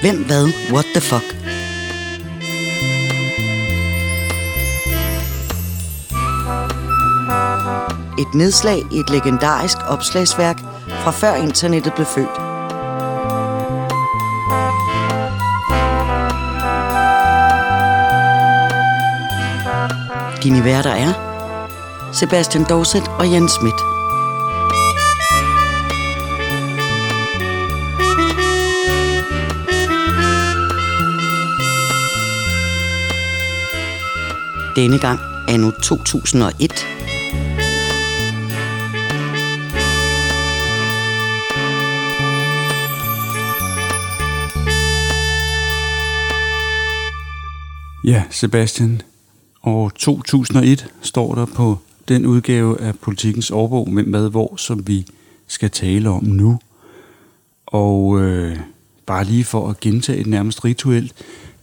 Hvem hvad? What the fuck? Et nedslag i et legendarisk opslagsværk fra før internettet blev født. Dine værter er Sebastian Dorset og Jens Schmidt. Denne gang anno 2001. Ja, Sebastian. År 2001 står der på den udgave af Politikens årbog med hvad hvor, som vi skal tale om nu. Og øh, bare lige for at gentage det nærmest rituelt,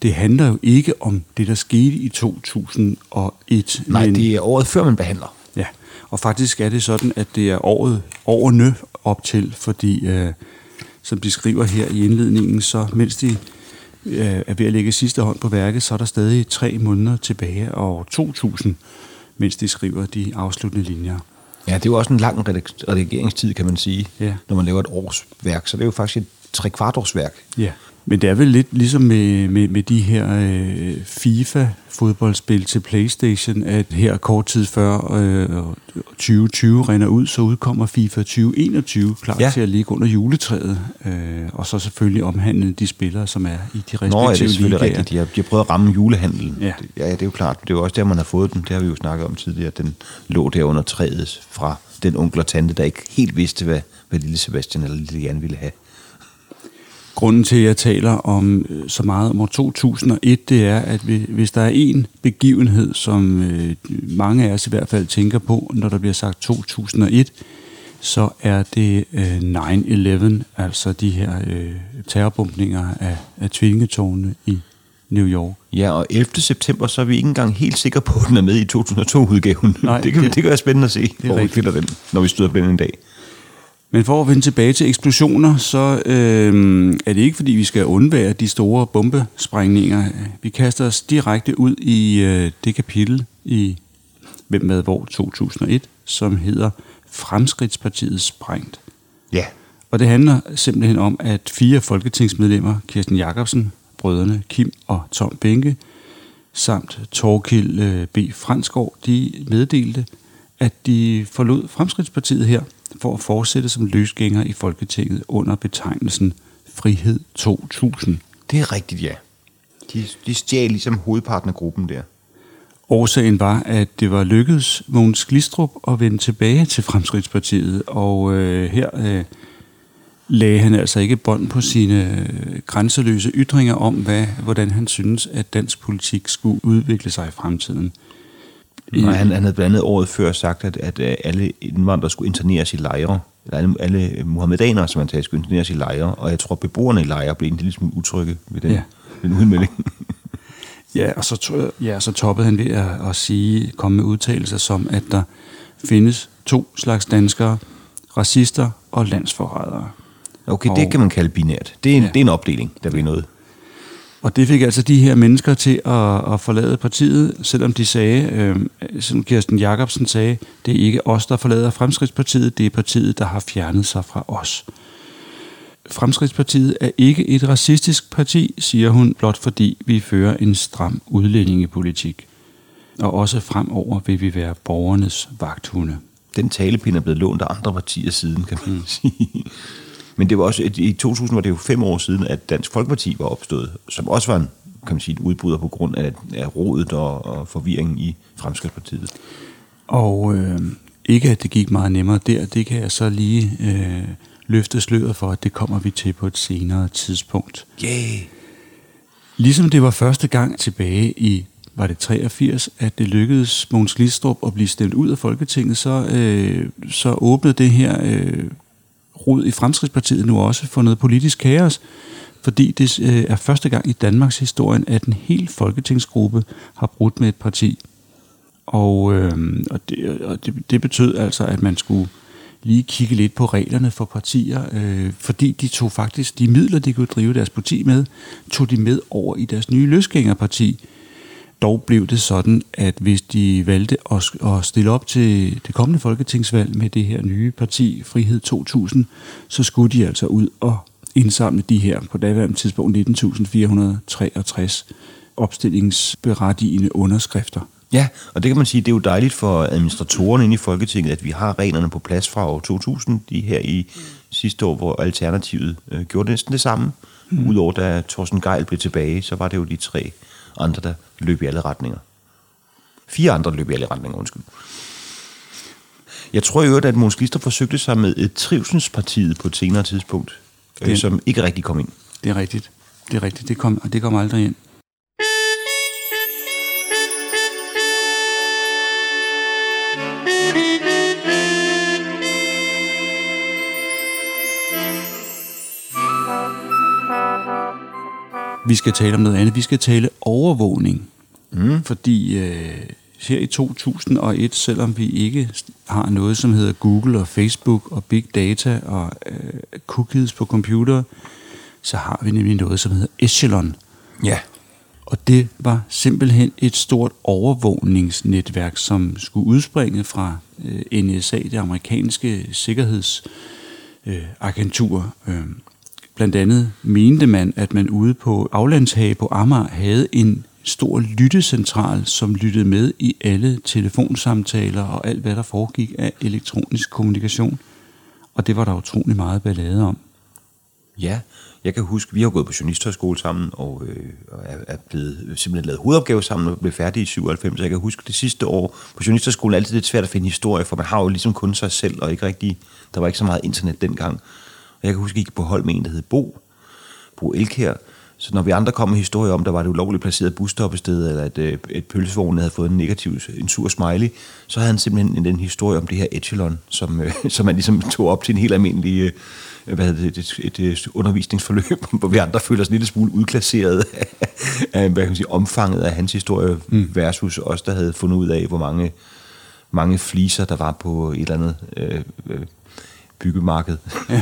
det handler jo ikke om det, der skete i 2001. Nej, men, det er året før, man behandler. Ja, og faktisk er det sådan, at det er året årene op til, fordi øh, som de skriver her i indledningen, så mens de øh, er ved at lægge sidste hånd på værket, så er der stadig tre måneder tilbage og 2000, mens de skriver de afsluttende linjer. Ja, det er jo også en lang redigeringstid, kan man sige, Ja. når man laver et årsværk. Så det er jo faktisk et tre kvartårsværk. Ja, men det er vel lidt ligesom med, med, med de her øh, FIFA-fodboldspil til Playstation, at her kort tid før øh, 2020 render ud, så udkommer FIFA 2021 klar Ja. til at ligge under juletræet, øh, og så selvfølgelig omhandle de spillere, som er i de respektive Nå, ja, det er selvfølgelig ligaer. rigtigt. De har, de har prøvet at ramme julehandlen. Ja. Ja, det er jo klart. Det er jo også der, man har fået dem. Det har vi jo snakket om tidligere. at Den lå der under træet fra den onkel og tante, der ikke helt vidste, hvad, hvad lille Sebastian eller lille Jan ville have. Grunden til, at jeg taler om øh, så meget om år 2001, det er, at vi, hvis der er en begivenhed, som øh, mange af os i hvert fald tænker på, når der bliver sagt 2001, så er det øh, 9-11, altså de her øh, terrorbombninger af, af tvillingetårnene i New York. Ja, og 11. september, så er vi ikke engang helt sikre på, at den er med i 2002-udgaven. Nej, det, kan, det, det- kan være spændende at se, hvor vi finder den, når vi støder på den en dag. Men for at vende tilbage til eksplosioner, så øh, er det ikke fordi, vi skal undvære de store bombesprængninger. Vi kaster os direkte ud i øh, det kapitel i Hvem med hvor 2001, som hedder Fremskridtspartiet sprængt. Ja, Og det handler simpelthen om, at fire folketingsmedlemmer, Kirsten Jacobsen, brødrene Kim og Tom Benke, samt Torkild øh, B. Fransgaard, de meddelte, at de forlod Fremskridtspartiet her for at fortsætte som løsgænger i Folketinget under betegnelsen Frihed 2000. det er rigtigt, ja. De, de stjal ligesom hovedparten af gruppen der. Årsagen var, at det var lykkedes Mogens Glistrup at vende tilbage til Fremskridtspartiet, og øh, her øh, lagde han altså ikke bånd på sine øh, grænseløse ytringer om, hvad, hvordan han synes, at dansk politik skulle udvikle sig i fremtiden. Nej, han, han havde blandt andet året før sagt, at, at øh, alle indvandrere skulle interneres i lejre. Eller alle, alle muhammedanere, som han sagde, skulle interneres i lejre. Og jeg tror, at beboerne i lejre blev en lille smule utrygge ved den, ja. Den udmelding. Ja, og så, ja, så toppede han ved at, at sige, komme med udtalelser som, at der findes to slags danskere, racister og landsforrædere. Okay, Og- det kan man kalde binært. Det er en. Ja. det er en opdeling, der bliver noget. Og det fik altså de her mennesker til at, at forlade partiet, selvom de sagde, øh, som Kirsten Jacobsen sagde, det er ikke os, der forlader Fremskridtspartiet, det er partiet, der har fjernet sig fra os. Fremskridtspartiet er ikke et racistisk parti, siger hun, blot fordi vi fører en stram udlændingepolitik. Og også fremover vil vi være borgernes vagthunde. Den talepinde er blevet lånt af andre partier siden, kan man sige. Men det var også, i 2000 var det jo fem år siden, at Dansk Folkeparti var opstået, som også var en, kan man sige, en udbryder på grund af, af rodet og, og forvirringen i Fremskridtspartiet. Og øh, ikke at det gik meget nemmere der, det kan jeg så lige øh, løfte sløret for, at det kommer vi til på et senere tidspunkt. Yeah. Ligesom det var første gang tilbage i, var det 83, at det lykkedes Mogens Glistrup at blive stemt ud af Folketinget, så, øh, så åbnede det her øh, rod i Fremskridspartiet nu også for noget politisk kaos, fordi det øh, er første gang i Danmarks historien, at en hel folketingsgruppe har brudt med et parti. Og, øh, og, det, og det, det betød altså, at man skulle lige kigge lidt på reglerne for partier, øh, fordi de tog faktisk de midler, de kunne drive deres parti med, tog de med over i deres nye løsgængerparti. Dog blev det sådan, at hvis de valgte at, stille op til det kommende folketingsvalg med det her nye parti, Frihed 2000, så skulle de altså ud og indsamle de her på daværende tidspunkt 19.463 opstillingsberettigende underskrifter. Ja, og det kan man sige, det er jo dejligt for administratorerne inde i Folketinget, at vi har reglerne på plads fra år 2000, de her i sidste år, hvor Alternativet øh, gjorde næsten det samme. Mm. Udover da Thorsten Geil blev tilbage, så var det jo de tre andre, der løb i alle retninger. Fire andre løb i alle retninger, undskyld. Jeg tror jo, at Måns Glister forsøgte sig med et trivselspartiet på et senere tidspunkt, øh, det, som ikke rigtig kom ind. Det er rigtigt. Det er rigtigt. Det kom, det kom aldrig ind. Vi skal tale om noget andet. Vi skal tale overvågning. Mm. Fordi øh, her i 2001, selvom vi ikke har noget, som hedder Google og Facebook og Big Data og øh, cookies på computer, så har vi nemlig noget, som hedder Echelon. Ja. Og det var simpelthen et stort overvågningsnetværk, som skulle udspringe fra øh, NSA, det amerikanske sikkerhedsagentur. Øh, øh, blandt andet mente man, at man ude på Aflandshage på Amager havde en stor lyttecentral, som lyttede med i alle telefonsamtaler og alt, hvad der foregik af elektronisk kommunikation. Og det var der utrolig meget ballade om. Ja, jeg kan huske, vi har gået på journalisthøjskole sammen, og øh, er blevet øh, simpelthen lavet hovedopgave sammen, og blev færdige i 97. Så jeg kan huske, det sidste år på journalisthøjskolen er altid lidt svært at finde historie, for man har jo ligesom kun sig selv, og ikke rigtig, der var ikke så meget internet dengang. Og jeg kan huske, at jeg gik på hold med en, der hed Bo, Bo Elkær, så når vi andre kom med historier om, der var det ulovligt placeret busstoppested, eller at øh, et pølsevogn havde fået en negativ, en sur smiley, så havde han simpelthen en, historie om det her echelon, som, øh, som man ligesom tog op til en helt almindelig øh, hvad det, et, et, et undervisningsforløb, hvor vi andre føler os en lille smule udklasseret af, hvad kan man sige, omfanget af hans historie mm. versus os, der havde fundet ud af, hvor mange, mange fliser der var på et eller andet øh, byggemarked. Ja.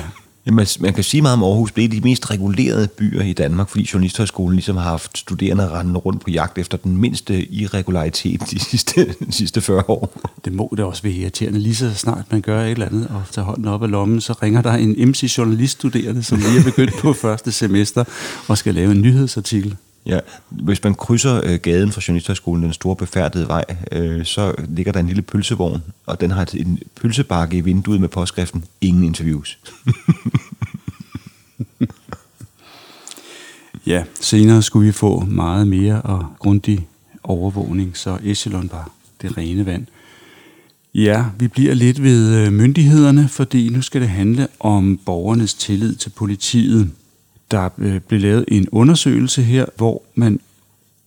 Man, man kan sige meget om Aarhus, det er de mest regulerede byer i Danmark, fordi Journalisthøjskolen ligesom har haft studerende rendende rundt på jagt efter den mindste irregularitet de sidste, de sidste 40 år. Det må det også være irriterende. Lige så snart man gør et eller andet og tager hånden op af lommen, så ringer der en MC-journaliststuderende, som lige er begyndt på første semester og skal lave en nyhedsartikel. Ja, hvis man krydser øh, gaden fra Journalisthøjskolen, den store befærdede vej, øh, så ligger der en lille pølsevogn, og den har en pølsebakke i vinduet med påskriften, ingen interviews. ja, senere skulle vi få meget mere og grundig overvågning, så Echelon var det rene vand. Ja, vi bliver lidt ved øh, myndighederne, fordi nu skal det handle om borgernes tillid til politiet. Der øh, blev lavet en undersøgelse her, hvor man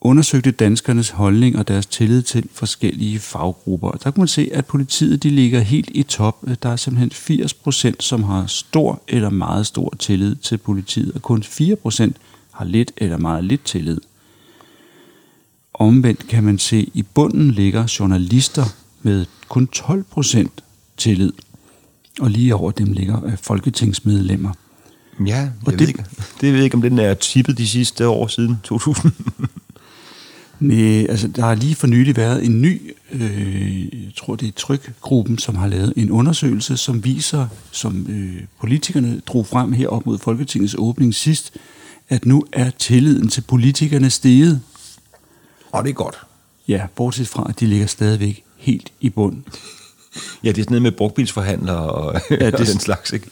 undersøgte danskernes holdning og deres tillid til forskellige faggrupper. Der kan man se, at politiet de ligger helt i top. Der er simpelthen 80 procent, som har stor eller meget stor tillid til politiet, og kun 4 procent har lidt eller meget lidt tillid. Omvendt kan man se, at i bunden ligger journalister med kun 12 procent tillid, og lige over dem ligger øh, folketingsmedlemmer. Ja, jeg og ved det, ikke, det ved jeg ikke, om den er tippet de sidste år siden 2000. Nej, altså der har lige for nylig været en ny, øh, jeg tror det er Trykgruppen, som har lavet en undersøgelse, som viser, som øh, politikerne drog frem her op mod Folketingets åbning sidst, at nu er tilliden til politikerne steget. Og det er godt. Ja, bortset fra, at de ligger stadigvæk helt i bund. ja, det er sådan noget med brugtbilsforhandlere og, ja, det, og den slags, ikke?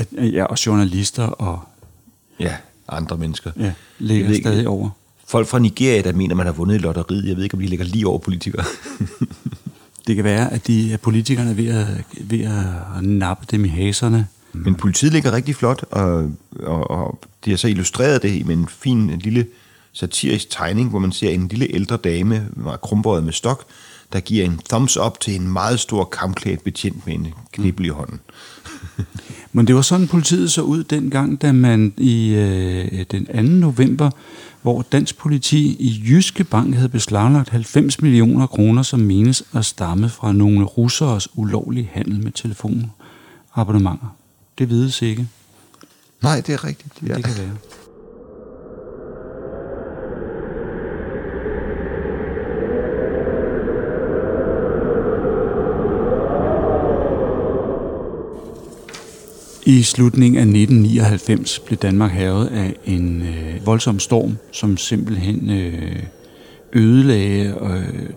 At, ja, og journalister og... Ja, andre mennesker. Ja, ligger stadig ikke, over. Folk fra Nigeria, der mener, man har vundet i lotteriet. Jeg ved ikke, om de ligger lige over politikere. det kan være, at de at politikerne er ved at, ved at nappe dem i haserne. Men politiet ligger rigtig flot, og, og, og de har så illustreret det med en fin en lille satirisk tegning, hvor man ser en lille ældre dame, krumbøjet med stok, der giver en thumbs up til en meget stor kampklædt betjent med en knibbel i hånden. Men det var sådan, politiet så ud dengang, da man i øh, den 2. november, hvor dansk politi i Jyske Bank havde beslaglagt 90 millioner kroner, som menes at stamme fra nogle russeres ulovlige handel med telefoner abonnementer. Det vides ikke. Nej, det er rigtigt. Ja. Det kan være. I slutningen af 1999 blev Danmark havet af en øh, voldsom storm, som simpelthen øh, ødelagde øh,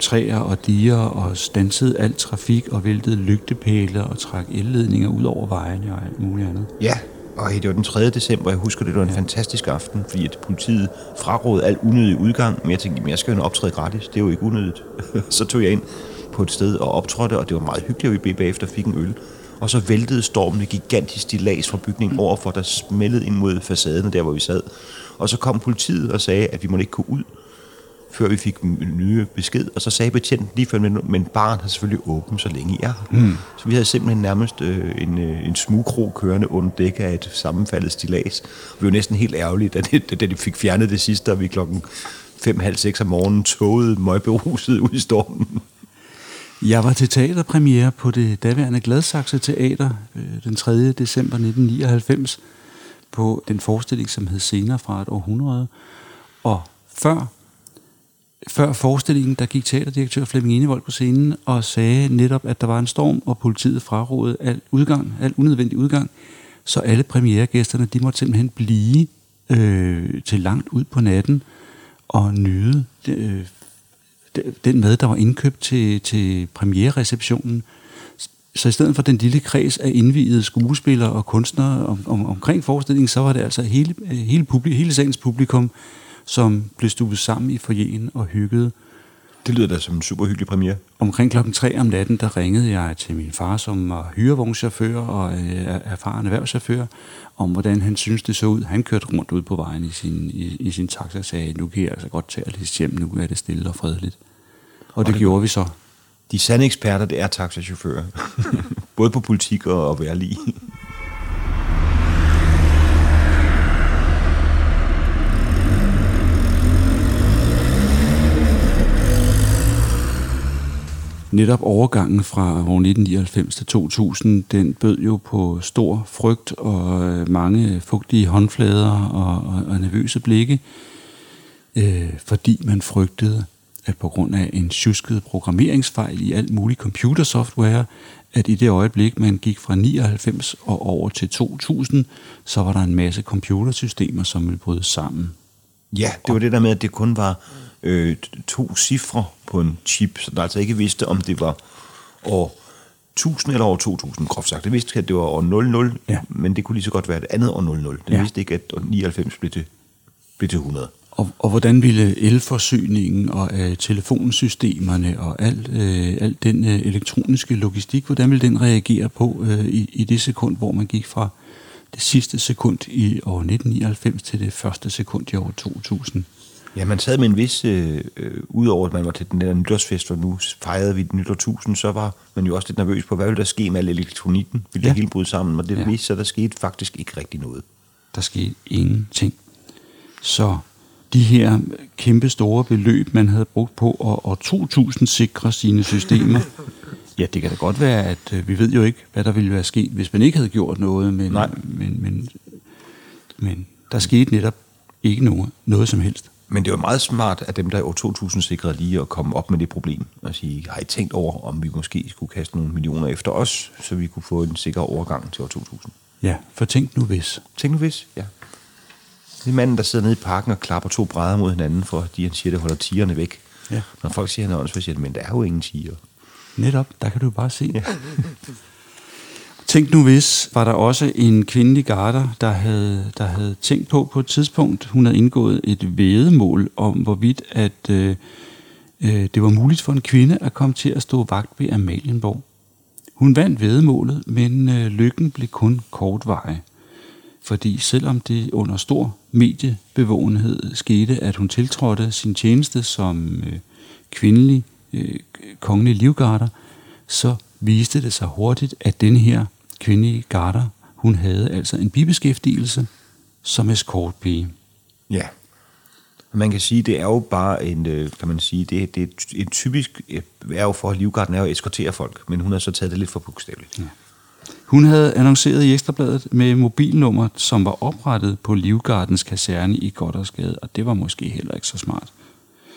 træer og diger og stansede al trafik og væltede lygtepæle og trak elledninger ud over vejene og alt muligt andet. Ja, og det var den 3. december, jeg husker det, det var en ja. fantastisk aften, fordi at politiet frarådede al unødig udgang, men jeg tænkte, men jeg skal jo optræde gratis, det er jo ikke unødigt. så tog jeg ind på et sted og optrådte, og det var meget hyggeligt, at vi bagefter fik en øl. Og så væltede stormen et gigantisk stilas fra bygningen overfor, der smældede ind mod facaden, der hvor vi sad. Og så kom politiet og sagde, at vi måtte ikke gå ud, før vi fik nye besked. Og så sagde betjenten lige før, men baren har selvfølgelig åbent, så længe I er mm. Så vi havde simpelthen nærmest øh, en, øh, en smugkro kørende under dæk af et sammenfaldet stilas. Vi var næsten helt ærgerlige, da, det, da de fik fjernet det sidste, og vi klokken fem, halv seks om morgenen togede møgberuset ud i stormen. Jeg var til teaterpremiere på det daværende Gladsaxe Teater øh, den 3. december 1999 på den forestilling, som hed Senere fra et århundrede. Og før, før forestillingen, der gik teaterdirektør Flemming Enevold på scenen og sagde netop, at der var en storm, og politiet frarådede al udgang, al unødvendig udgang, så alle premieregæsterne, de måtte simpelthen blive øh, til langt ud på natten og nyde øh, den mad, der var indkøbt til, til premiere-receptionen. Så i stedet for den lille kreds af indvidede skuespillere og kunstnere om, om, omkring forestillingen, så var det altså hele, hele, publik, hele sagens publikum, som blev stupet sammen i forjen og hyggede. Det lyder da som en super hyggelig premiere. Omkring klokken 3 om natten, der ringede jeg til min far, som var hyrevognschauffør og øh, erfaren erhvervschauffør, om hvordan han synes det så ud. Han kørte rundt ud på vejen i sin, i, i sin taxa og sagde, nu kan jeg altså godt tage at hjem, nu er det stille og fredeligt. Og, og det, det gjorde vi så. De sande eksperter, det er taxachauffører. Både på politik og at være lige. netop overgangen fra år 1999 til 2000, den bød jo på stor frygt og øh, mange fugtige håndflader og, og, og nervøse blikke, øh, fordi man frygtede, at på grund af en tjusket programmeringsfejl i alt mulig computersoftware, at i det øjeblik, man gik fra 99 og over til 2000, så var der en masse computersystemer, som ville bryde sammen. Ja, det var det der med, at det kun var øh, to cifre på en chip, så der altså ikke vidste, om det var år 1000 eller år 2000, groft sagt. Det vidste, at det var år 00, ja. men det kunne lige så godt være det andet år 00. Det ja. vidste ikke, at 99 blev til, blev til 100. Og, og hvordan ville elforsyningen og øh, telefonsystemerne og al, øh, al den øh, elektroniske logistik, hvordan ville den reagere på øh, i, i det sekund, hvor man gik fra det sidste sekund i år 1999 til det første sekund i år 2000? Ja, man sad med en vis, øh, øh, udover at man var til den der nytårsfest, og nu fejrede vi nytår 1000, så var man jo også lidt nervøs på, hvad ville der ske med al elektronikken? Ville ja. det hele bryde sammen? Og det ja. viste sig, der skete faktisk ikke rigtig noget. Der skete ingenting. Så de her kæmpe store beløb, man havde brugt på at, at 2000 sikre sine systemer, ja, det kan da godt være, at øh, vi ved jo ikke, hvad der ville være sket, hvis man ikke havde gjort noget, men, Nej. men, men, men der skete netop ikke noget, noget som helst. Men det var meget smart at dem, der i år 2000 sikrede lige at komme op med det problem. Og sige, har I tænkt over, om vi måske skulle kaste nogle millioner efter os, så vi kunne få en sikker overgang til år 2000? Ja, for tænk nu hvis. Tænk nu hvis, ja. Det er manden, der sidder nede i parken og klapper to brædder mod hinanden, for de han siger, det holder tigerne væk. Ja. Når folk siger, han er åndssvagt, men der er jo ingen tiger. Netop, der kan du bare se. Ja. Tænk nu hvis, var der også en kvindelig garder, der havde, der havde tænkt på på et tidspunkt, hun havde indgået et vedemål om, hvorvidt at øh, øh, det var muligt for en kvinde at komme til at stå vagt ved Amalienborg. Hun vandt vedemålet, men øh, lykken blev kun kortvarig. Fordi selvom det under stor mediebevågenhed skete, at hun tiltrådte sin tjeneste som øh, kvindelig øh, kongelig livgarder, så viste det sig hurtigt, at den her kvindelige garder, hun havde altså en bibeskæftigelse som escortpige. Ja. Man kan sige, det er jo bare en, øh, kan man sige, det, det er en typisk erhverv for livgarden er jo at eskortere folk, men hun har så taget det lidt for bogstaveligt. Ja. Hun havde annonceret i Ekstrabladet med mobilnummer, som var oprettet på Livgardens kaserne i Goddersgade, og det var måske heller ikke så smart.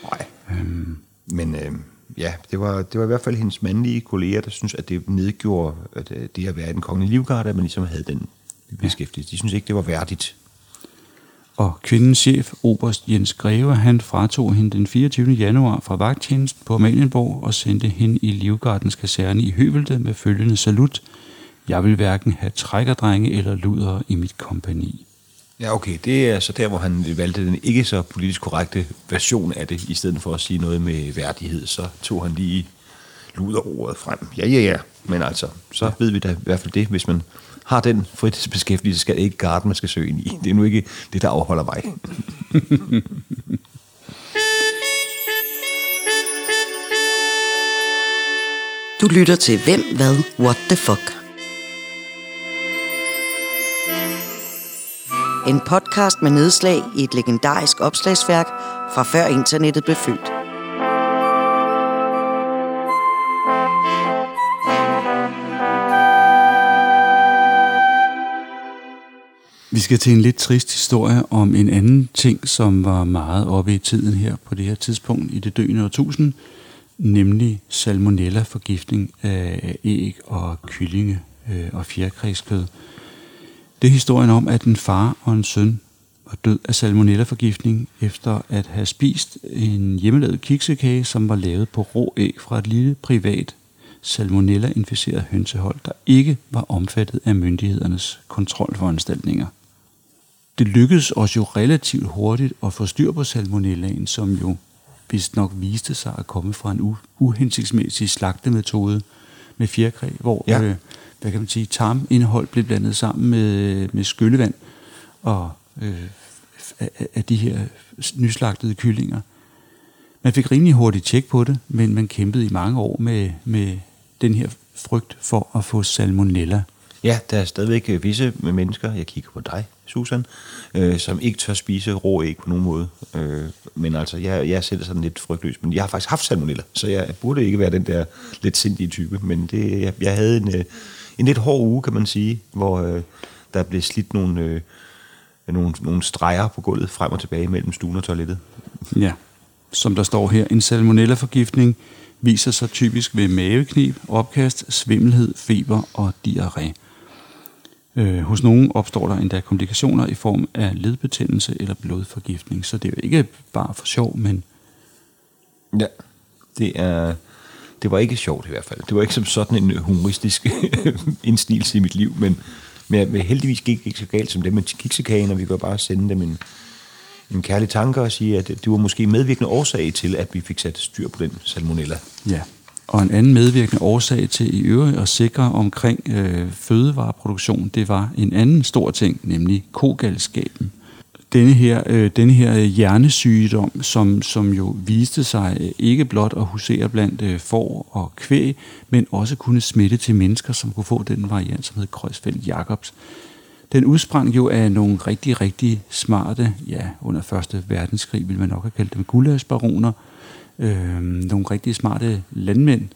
Nej. Øhm. Men øh, ja, det var, det var i hvert fald hendes mandlige kolleger, der synes, at det nedgjorde at, øh, det at være i den kongelige livgarde, at man ligesom havde den beskæftigelse. De synes ikke, det var værdigt. Og kvindens chef, Oberst Jens Greve, han fratog hende den 24. januar fra vagttjenest på Amalienborg og sendte hende i Livgardens kaserne i Høvelte med følgende salut. Jeg vil hverken have trækkerdrenge eller luder i mit kompani. Ja, okay. Det er så der, hvor han valgte den ikke så politisk korrekte version af det, i stedet for at sige noget med værdighed, så tog han lige luderordet frem. Ja, ja, ja. Men altså, så ja. ved vi da i hvert fald det, hvis man har den fritidsbeskæftigelse, skal det ikke garden, man skal søge ind i. Det er nu ikke det, der afholder mig. du lytter til Hvem, Hvad, What the Fuck. En podcast med nedslag i et legendarisk opslagsværk fra før internettet blev født. Vi skal til en lidt trist historie om en anden ting, som var meget oppe i tiden her på det her tidspunkt i det døende årtusind, nemlig salmonella-forgiftning af æg og kyllinge øh, og fjerkræskød. Det er historien om, at en far og en søn var død af salmonella-forgiftning efter at have spist en hjemmelavet kiksekage, som var lavet på rå æg fra et lille privat salmonella-inficeret hønsehold, der ikke var omfattet af myndighedernes kontrolforanstaltninger. Det lykkedes os jo relativt hurtigt at få styr på salmonellaen, som jo vist nok viste sig at komme fra en uhensigtsmæssig slagtemetode med fjerkræ, hvor ja. øh, hvad kan man sige, tarmindhold blev blandet sammen med, med skyllevand og øh, af, af de her nyslagtede kyllinger. Man fik rimelig hurtigt tjek på det, men man kæmpede i mange år med, med den her frygt for at få salmonella. Ja, der er stadigvæk øh, visse mennesker, jeg kigger på dig, Susan, øh, som ikke tør spise rå æg på nogen måde. Øh, men altså, jeg, jeg er selv sådan lidt frygtløs, men jeg har faktisk haft salmonella, så jeg burde ikke være den der lidt sindige type, men det, jeg, jeg havde en, øh, en lidt hård uge, kan man sige, hvor øh, der blev slidt nogle, øh, nogle, nogle streger på gulvet frem og tilbage mellem stuen og toilettet. Ja, som der står her, en salmonella-forgiftning viser sig typisk ved maveknib, opkast, svimmelhed, feber og diarré. Øh, hos nogen opstår der endda komplikationer i form af ledbetændelse eller blodforgiftning, så det er jo ikke bare for sjov, men... Ja, det er... Det var ikke sjovt i hvert fald. Det var ikke som sådan en humoristisk indstilse i mit liv, men, men heldigvis gik det ikke så galt som det med kiksekagen, og vi kan bare sende dem en, en kærlig tanke og sige, at det var måske medvirkende årsag til, at vi fik sat styr på den salmonella. Ja, og en anden medvirkende årsag til i øvrigt at sikre omkring øh, fødevareproduktion, det var en anden stor ting, nemlig kogalskab. Denne her, øh, denne her hjernesygdom, som, som jo viste sig øh, ikke blot at husere blandt øh, får og kvæg, men også kunne smitte til mennesker, som kunne få den variant, som hed Kreuzfeldt Jacobs. Den udsprang jo af nogle rigtig, rigtig smarte, ja, under Første Verdenskrig ville man nok have kaldt dem gullaschbaroner, øh, nogle rigtig smarte landmænd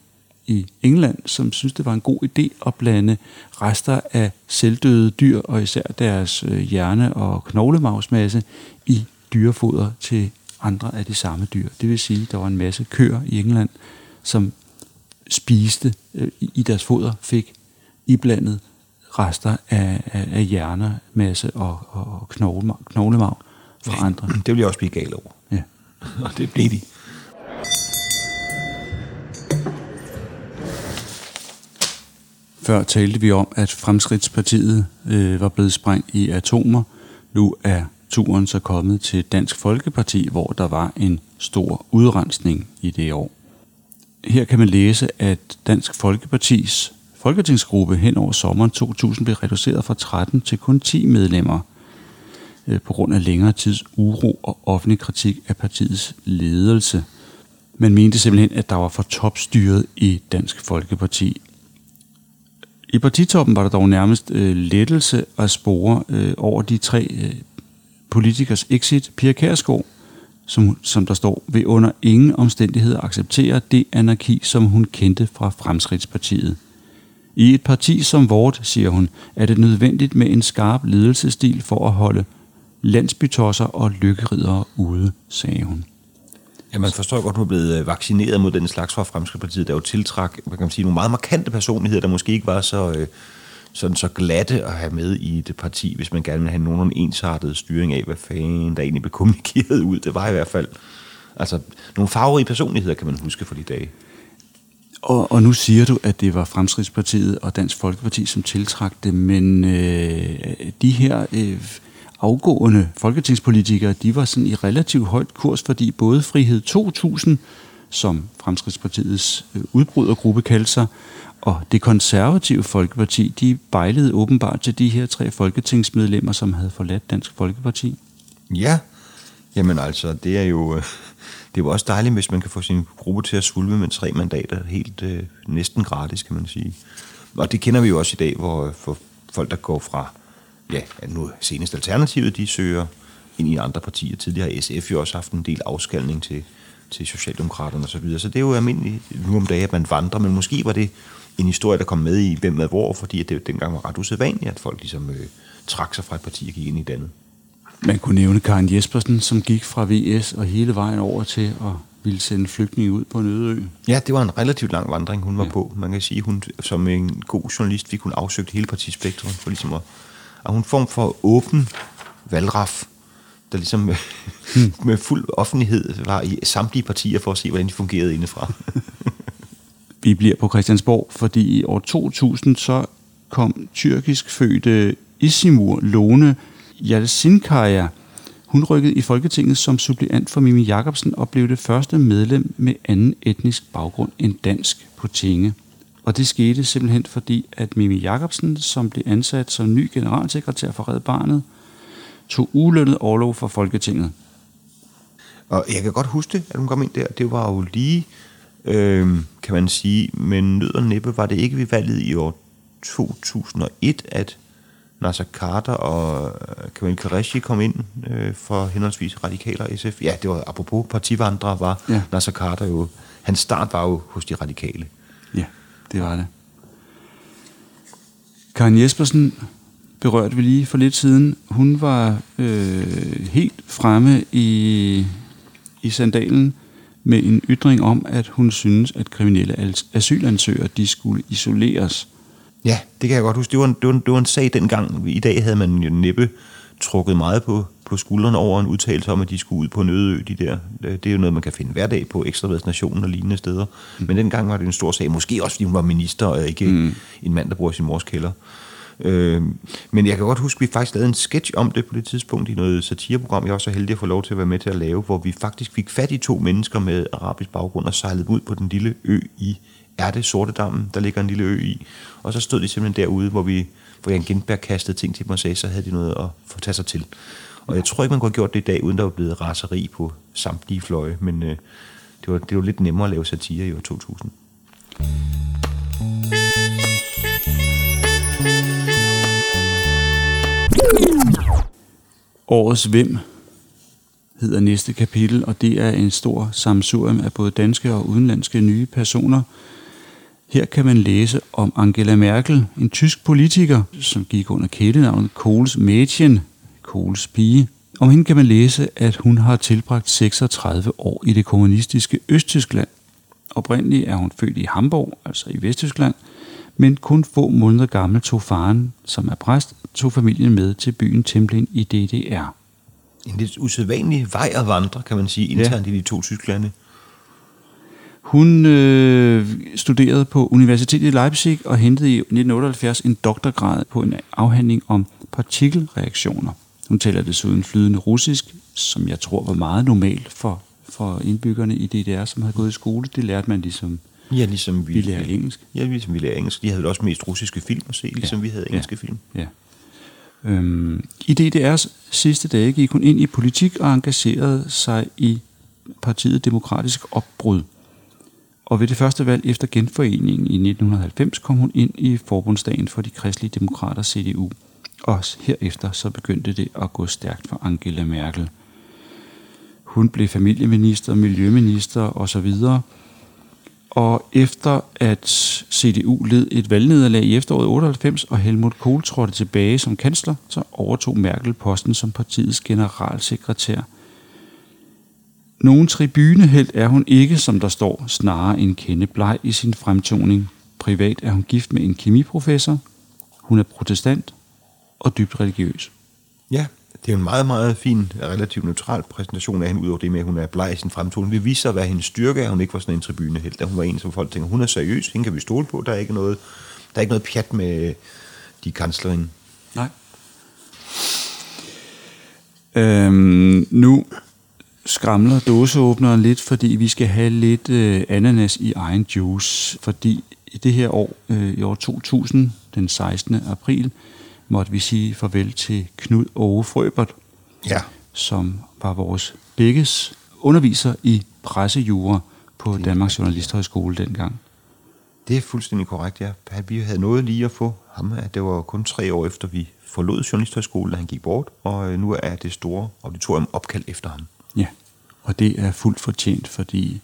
i England, som synes, det var en god idé at blande rester af selvdøde dyr, og især deres øh, hjerne- og knoglemavsmasse, i dyrefoder til andre af de samme dyr. Det vil sige, at der var en masse køer i England, som spiste øh, i deres foder, fik iblandet rester af, af, af hjernemasse og, og knoglemag fra andre. Det ville jeg også blive gal over. Ja. og det blev de. Før talte vi om, at Fremskridtspartiet øh, var blevet sprængt i atomer. Nu er turen så kommet til Dansk Folkeparti, hvor der var en stor udrensning i det år. Her kan man læse, at Dansk Folkepartis folketingsgruppe hen over sommeren 2000 blev reduceret fra 13 til kun 10 medlemmer øh, på grund af længere tids uro og offentlig kritik af partiets ledelse. Man mente simpelthen, at der var for topstyret i Dansk Folkeparti. I partitoppen var der dog nærmest øh, lettelse at spore øh, over de tre øh, politikers exit. Pia Kærsgaard, som, som der står, vil under ingen omstændigheder acceptere det anarki, som hun kendte fra Fremskridtspartiet. I et parti som vort, siger hun, er det nødvendigt med en skarp ledelsestil for at holde landsbytosser og lykkeridere ude, sagde hun. Ja, man forstår godt, at hun er blevet øh, vaccineret mod den slags fra Fremskridspartiet, der jo tiltræk, hvad kan man sige, nogle meget markante personligheder, der måske ikke var så, øh, sådan så glatte at have med i det parti, hvis man gerne vil have nogen ensartet styring af, hvad fanden der egentlig blev kommunikeret ud. Det var i hvert fald altså, nogle farverige personligheder, kan man huske for de dage. Og, og nu siger du, at det var Fremskridspartiet og Dansk Folkeparti, som tiltrak det, men øh, de her øh, afgående folketingspolitikere, de var sådan i relativt højt kurs, fordi både Frihed 2000, som Fremskridspartiets øh, udbrydergruppe kaldte sig, og det konservative Folkeparti, de bejlede åbenbart til de her tre folketingsmedlemmer, som havde forladt Dansk Folkeparti. Ja, jamen altså, det er jo... Øh, det er jo også dejligt, hvis man kan få sin gruppe til at svulme med tre mandater helt øh, næsten gratis, kan man sige. Og det kender vi jo også i dag, hvor øh, for folk, der går fra, ja, nu senest Alternativet, de søger ind i andre partier. Tidligere har SF jo også haft en del afskalning til, til Socialdemokraterne osv. Så, videre. så det er jo almindeligt nu om dagen, at man vandrer, men måske var det en historie, der kom med i Hvem med hvor, fordi at det dengang var ret usædvanligt, at folk ligesom øh, trak sig fra et parti og gik ind i et andet. Man kunne nævne Karen Jespersen, som gik fra VS og hele vejen over til at ville sende flygtninge ud på en øde ø. Ja, det var en relativt lang vandring, hun var ja. på. Man kan sige, hun som en god journalist fik hun afsøgt hele partispektrum for ligesom at, at hun form for åben valgraf, der ligesom hmm. med fuld offentlighed var i samtlige partier for at se, hvordan de fungerede indefra. Vi bliver på Christiansborg, fordi i år 2000 så kom tyrkisk fødte Isimur Lone Jalsinkaya. Hun rykkede i Folketinget som suppleant for Mimi Jakobsen og blev det første medlem med anden etnisk baggrund end dansk på tinge. Og det skete simpelthen fordi, at Mimi Jakobsen, som blev ansat som ny generalsekretær for Red Barnet, tog ulønnet overlov for Folketinget. Og jeg kan godt huske det, at hun kom ind der. Det var jo lige, øh, kan man sige, men nød og næppe var det ikke ved valget i år 2001, at Nasser Carter og øh, Kamil Qureshi kom ind øh, for henholdsvis Radikale og SF. Ja, det var apropos partivandre, var ja. Nasser Carter jo... Hans start var jo hos de radikale. Ja, det var det. Karen Jespersen berørte vi lige for lidt siden. Hun var øh, helt fremme i, i sandalen med en ytring om, at hun synes, at kriminelle asylansøgere de skulle isoleres Ja, det kan jeg godt huske. Det var en, det var en, det var en sag dengang. I dag havde man jo næppe trukket meget på, på skuldrene over en udtalelse om, at de skulle ud på en øde ø, de der. Det er jo noget, man kan finde hver dag på Ekstrabladets Nationen og lignende steder. Mm. Men dengang var det en stor sag. Måske også, fordi hun var minister, og ikke mm. en mand, der bor i sin mors kælder. Øh, men jeg kan godt huske, at vi faktisk lavede en sketch om det på det tidspunkt i noget satireprogram, jeg var så heldig at få lov til at være med til at lave, hvor vi faktisk fik fat i to mennesker med arabisk baggrund og sejlede ud på den lille ø i er det Sortedammen, der ligger en lille ø i. Og så stod de simpelthen derude, hvor, vi, hvor Jan Gindberg kastede ting til mig og sagde, så havde de noget at få tage sig til. Og jeg tror ikke, man kunne have gjort det i dag, uden der var blevet raseri på samtlige fløje, men øh, det, var, det var lidt nemmere at lave satire i år 2000. Årets Hvem hedder næste kapitel, og det er en stor samsurium af både danske og udenlandske nye personer. Her kan man læse om Angela Merkel, en tysk politiker, som gik under kælenavnet Kohls Mädchen, Kohls pige. Om hende kan man læse, at hun har tilbragt 36 år i det kommunistiske Østtyskland. Oprindeligt er hun født i Hamburg, altså i Vesttyskland, men kun få måneder gammel tog faren, som er præst, tog familien med til byen Templin i DDR en lidt usædvanlig vej at vandre, kan man sige, internt ja. i de to Tysklande. Hun øh, studerede på Universitetet i Leipzig og hentede i 1978 en doktorgrad på en afhandling om partikelreaktioner. Hun taler desuden flydende russisk, som jeg tror var meget normalt for, for indbyggerne i DDR, som havde gået i skole. Det lærte man ligesom, ja, ligesom vi, vi lærer engelsk. Ja, ligesom vi lærer engelsk. De havde også mest russiske film at se, ligesom ja. vi havde engelske ja. film. Ja. Øhm, I DDR's sidste dage gik hun ind i politik og engagerede sig i partiet Demokratisk Opbrud. Og ved det første valg efter genforeningen i 1990 kom hun ind i forbundsdagen for de kristelige demokrater CDU. Også herefter så begyndte det at gå stærkt for Angela Merkel. Hun blev familieminister, miljøminister osv. Og efter at CDU led et valgnederlag i efteråret 98, og Helmut Kohl trådte tilbage som kansler, så overtog Merkel posten som partiets generalsekretær. Nogen tribunehelt er hun ikke, som der står, snarere en kende bleg i sin fremtoning. Privat er hun gift med en kemiprofessor. Hun er protestant og dybt religiøs. Ja, det er en meget, meget fin, relativt neutral præsentation af hende, udover det med, at hun er bleg i sin fremtoning. Vi viser, hvad hendes styrke er, hun ikke var sådan en tribune helt. Hun var en, som folk tænker, hun er seriøs, hende kan vi stole på, der er ikke noget, der er ikke noget pjat med de kanslerinde. Nej. Øhm, nu skramler dåseåbneren lidt, fordi vi skal have lidt øh, ananas i egen juice. Fordi i det her år, øh, i år 2000, den 16. april, måtte vi sige farvel til Knud Åge Frøbert, Ja. som var vores begges underviser i pressejure på Danmarks Journalisthøjskole dengang. Det er fuldstændig korrekt, ja. Vi havde noget lige at få ham. at Det var kun tre år efter, vi forlod Journalisthøjskolen, da han gik bort, og øh, nu er det store auditorium opkaldt efter ham. Ja, og det er fuldt fortjent, fordi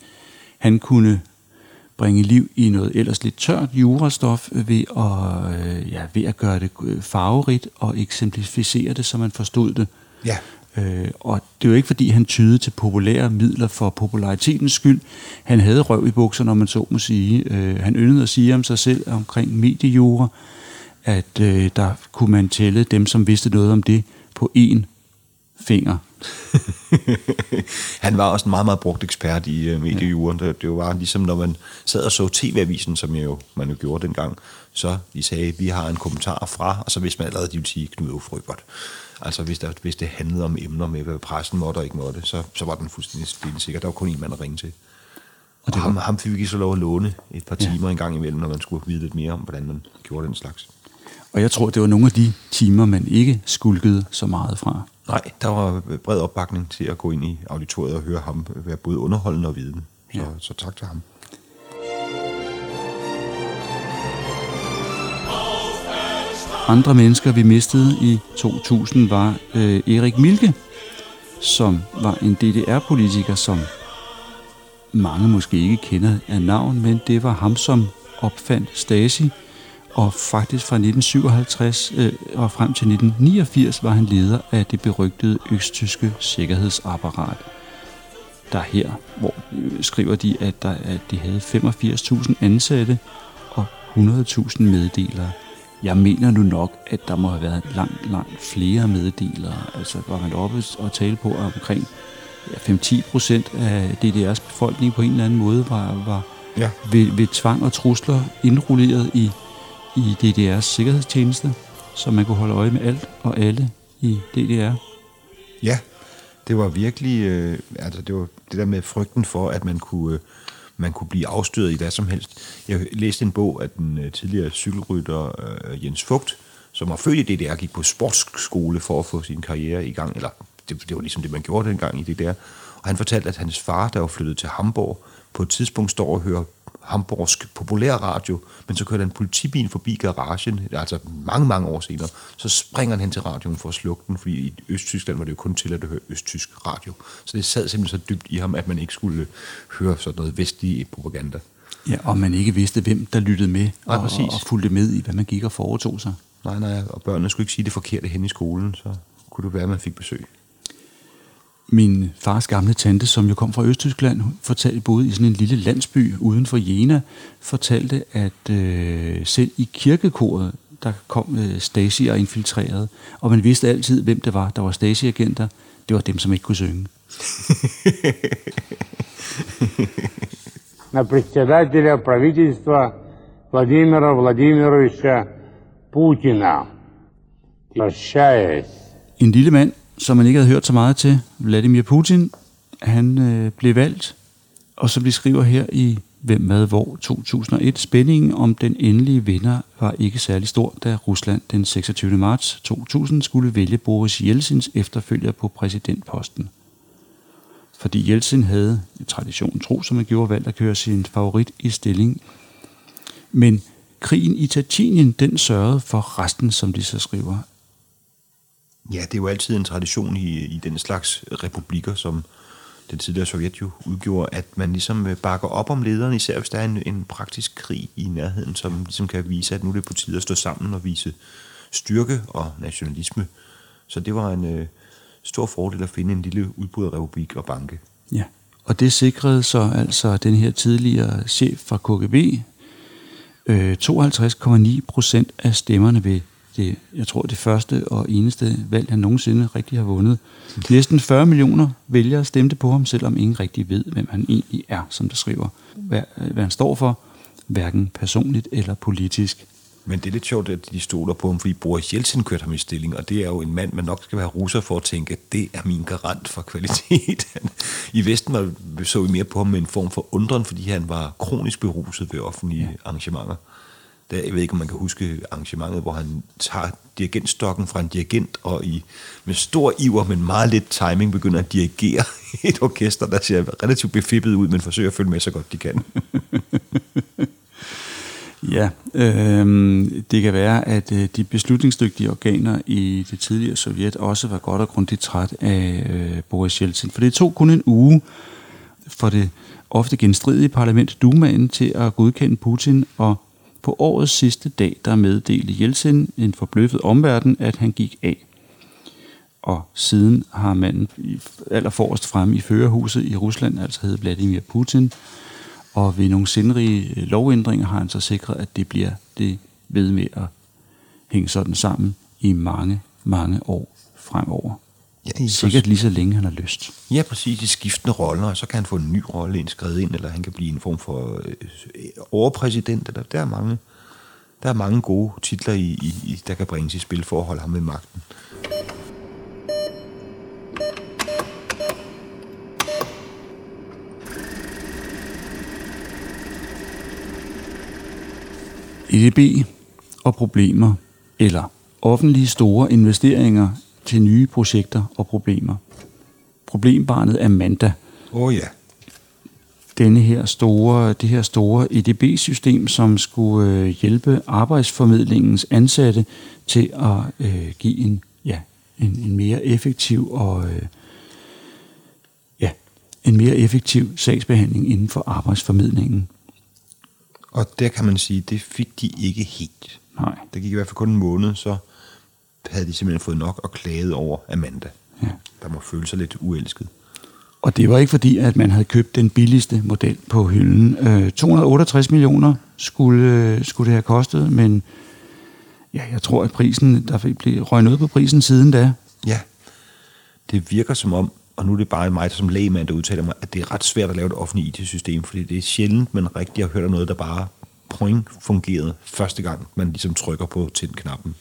han kunne bringe liv i noget ellers lidt tørt jurastof ved at, øh, ja, ved at gøre det øh, farverigt og eksemplificere det, så man forstod det. Ja. Øh, og det er jo ikke, fordi han tydede til populære midler for popularitetens skyld. Han havde røv i bukserne, når man så må sige. Øh, han yndede at sige om sig selv omkring mediejura, at øh, der kunne man tælle dem, som vidste noget om det, på én finger. han var også en meget, meget brugt ekspert i uh, mediejuren. Det, det var ligesom, når man sad og så TV-avisen, som jo, man jo gjorde dengang, så de sagde, vi har en kommentar fra, og så vidste man allerede, de ville sige Knud Ufrøbert. Altså hvis, der, hvis det handlede om emner med, hvad pressen måtte og ikke måtte, så, så var den fuldstændig sikker. Der var kun en mand at ringe til. Og, og ham, ham fik vi så lov at låne et par timer ja. en gang imellem, når man skulle vide lidt mere om, hvordan man gjorde den slags. Og jeg tror, det var nogle af de timer, man ikke skulkede så meget fra. Nej, der var bred opbakning til at gå ind i auditoriet og høre ham være både underholdende og vidende. Så, ja. så tak til ham. Andre mennesker, vi mistede i 2000, var øh, Erik Milke, som var en DDR-politiker, som mange måske ikke kender af navn, men det var ham, som opfandt Stasi, og faktisk fra 1957 øh, og frem til 1989 var han leder af det berygtede østtyske sikkerhedsapparat. Der her, hvor øh, skriver de, at, der, at de havde 85.000 ansatte og 100.000 meddelere. Jeg mener nu nok, at der må have været langt, langt flere meddelere. Altså var man oppe og tale på at omkring ja, 5-10 procent af DDR's befolkning på en eller anden måde var, var ja. ved, ved tvang og trusler indrulleret i i DDR's sikkerhedstjeneste, så man kunne holde øje med alt og alle i DDR. Ja, det var virkelig, øh, altså det var det der med frygten for, at man kunne, øh, man kunne blive afstøret i hvad som helst. Jeg læste en bog af den øh, tidligere cykelrytter øh, Jens Fugt, som var født i DDR, gik på sportsskole for at få sin karriere i gang, eller det, det var ligesom det, man gjorde dengang i DDR. Og han fortalte, at hans far, der var flyttet til Hamburg, på et tidspunkt står og hører hamburgsk populærradio, men så kører der en politibil forbi garagen, altså mange, mange år senere, så springer han hen til radioen for at slukke den, fordi i Østtyskland var det jo kun til at høre østtysk radio. Så det sad simpelthen så dybt i ham, at man ikke skulle høre sådan noget vestlig propaganda. Ja, og man ikke vidste, hvem der lyttede med og, og, og fulgte med i, hvad man gik og foretog sig. Nej, nej, og børnene skulle ikke sige det forkerte hen i skolen, så kunne det være, at man fik besøg min fars gamle tante, som jo kom fra Østtyskland, fortalte både i sådan en lille landsby uden for Jena, fortalte, at øh, selv i kirkekoret, der kom øh, Stasi og infiltrerede, og man vidste altid, hvem det var, der var Stasi-agenter. Det var dem, som ikke kunne synge. на председателя правительства Владимира Владимировича Путина. Прощаясь. En lille mand, som man ikke havde hørt så meget til, Vladimir Putin, han øh, blev valgt, og så vi skriver her i Hvem hvad Hvor 2001, spændingen om den endelige vinder var ikke særlig stor, da Rusland den 26. marts 2000 skulle vælge Boris Jeltsins efterfølger på præsidentposten. Fordi Jeltsin havde traditionen tro, som man gjorde, valgt at køre sin favorit i stilling. Men krigen i Tatinien, den sørgede for resten, som de så skriver. Ja, det er jo altid en tradition i, i den slags republikker, som den tidligere Sovjet jo udgjorde, at man ligesom øh, bakker op om lederen, især hvis der er en, en praktisk krig i nærheden, som ligesom kan vise, at nu er det på tide at stå sammen og vise styrke og nationalisme. Så det var en øh, stor fordel at finde en lille udbryderrepublik og banke. Ja, og det sikrede så altså den her tidligere chef fra KGB, øh, 52,9 procent af stemmerne ved det, jeg tror, det første og eneste valg, han nogensinde rigtig har vundet. Næsten 40 millioner vælgere stemte på ham, selvom ingen rigtig ved, hvem han egentlig er, som der skriver, hvad, hvad han står for, hverken personligt eller politisk. Men det er lidt sjovt, at de stoler på ham, fordi Boris Jeltsin kørte ham i stilling, og det er jo en mand, man nok skal være russer for at tænke, at det er min garant for kvalitet. I Vesten var, så vi mere på ham med en form for undren, fordi han var kronisk beruset ved offentlige ja. arrangementer. Der, jeg ved ikke, om man kan huske arrangementet, hvor han tager dirigentstokken fra en dirigent, og i, med stor iver, men meget lidt timing, begynder at dirigere et orkester, der ser relativt befippet ud, men forsøger at følge med så godt de kan. Ja, øh, det kan være, at øh, de beslutningsdygtige organer i det tidligere Sovjet også var godt og grundigt træt af øh, Boris Yeltsin. For det tog kun en uge for det ofte genstridige parlament Dumaen til at godkende Putin, og på årets sidste dag, der meddelte Yeltsin en forbløffet omverden, at han gik af. Og siden har manden allerforrest fremme i førerhuset i Rusland, altså hed Vladimir Putin, og ved nogle sindrige øh, lovændringer har han så sikret, at det bliver det ved med at hænge sådan sammen i mange, mange år fremover. Ja, Sikkert lige så længe han har lyst. Ja, præcis. I skiftende roller, og så kan han få en ny rolle indskrevet ind, eller han kan blive en form for øh, overpræsident. Eller, der, er mange, der er mange gode titler, i, i, der kan bringes i spil for at holde ham ved magten. EDB og problemer, eller offentlige store investeringer til nye projekter og problemer. Problembarnet Amanda. Åh oh, ja. Denne her store, det her store EDB-system, som skulle øh, hjælpe arbejdsformidlingens ansatte til at øh, give en, ja, en, en mere effektiv og øh, ja, en mere effektiv sagsbehandling inden for arbejdsformidlingen. Og der kan man sige, det fik de ikke helt. Nej. Det gik i hvert fald kun en måned, så havde de simpelthen fået nok og klaget over Amanda. Ja. Der må føle sig lidt uelsket. Og det var ikke fordi, at man havde købt den billigste model på hylden. Øh, 268 millioner skulle, skulle det have kostet, men ja, jeg tror, at prisen, der blev røget noget på prisen siden da. Ja, det virker som om, og nu er det bare mig som lægemand, der udtaler mig, at det er ret svært at lave et offentligt IT-system, fordi det er sjældent, man rigtig har hørt om noget, der bare point fungerede første gang, man ligesom trykker på tændknappen.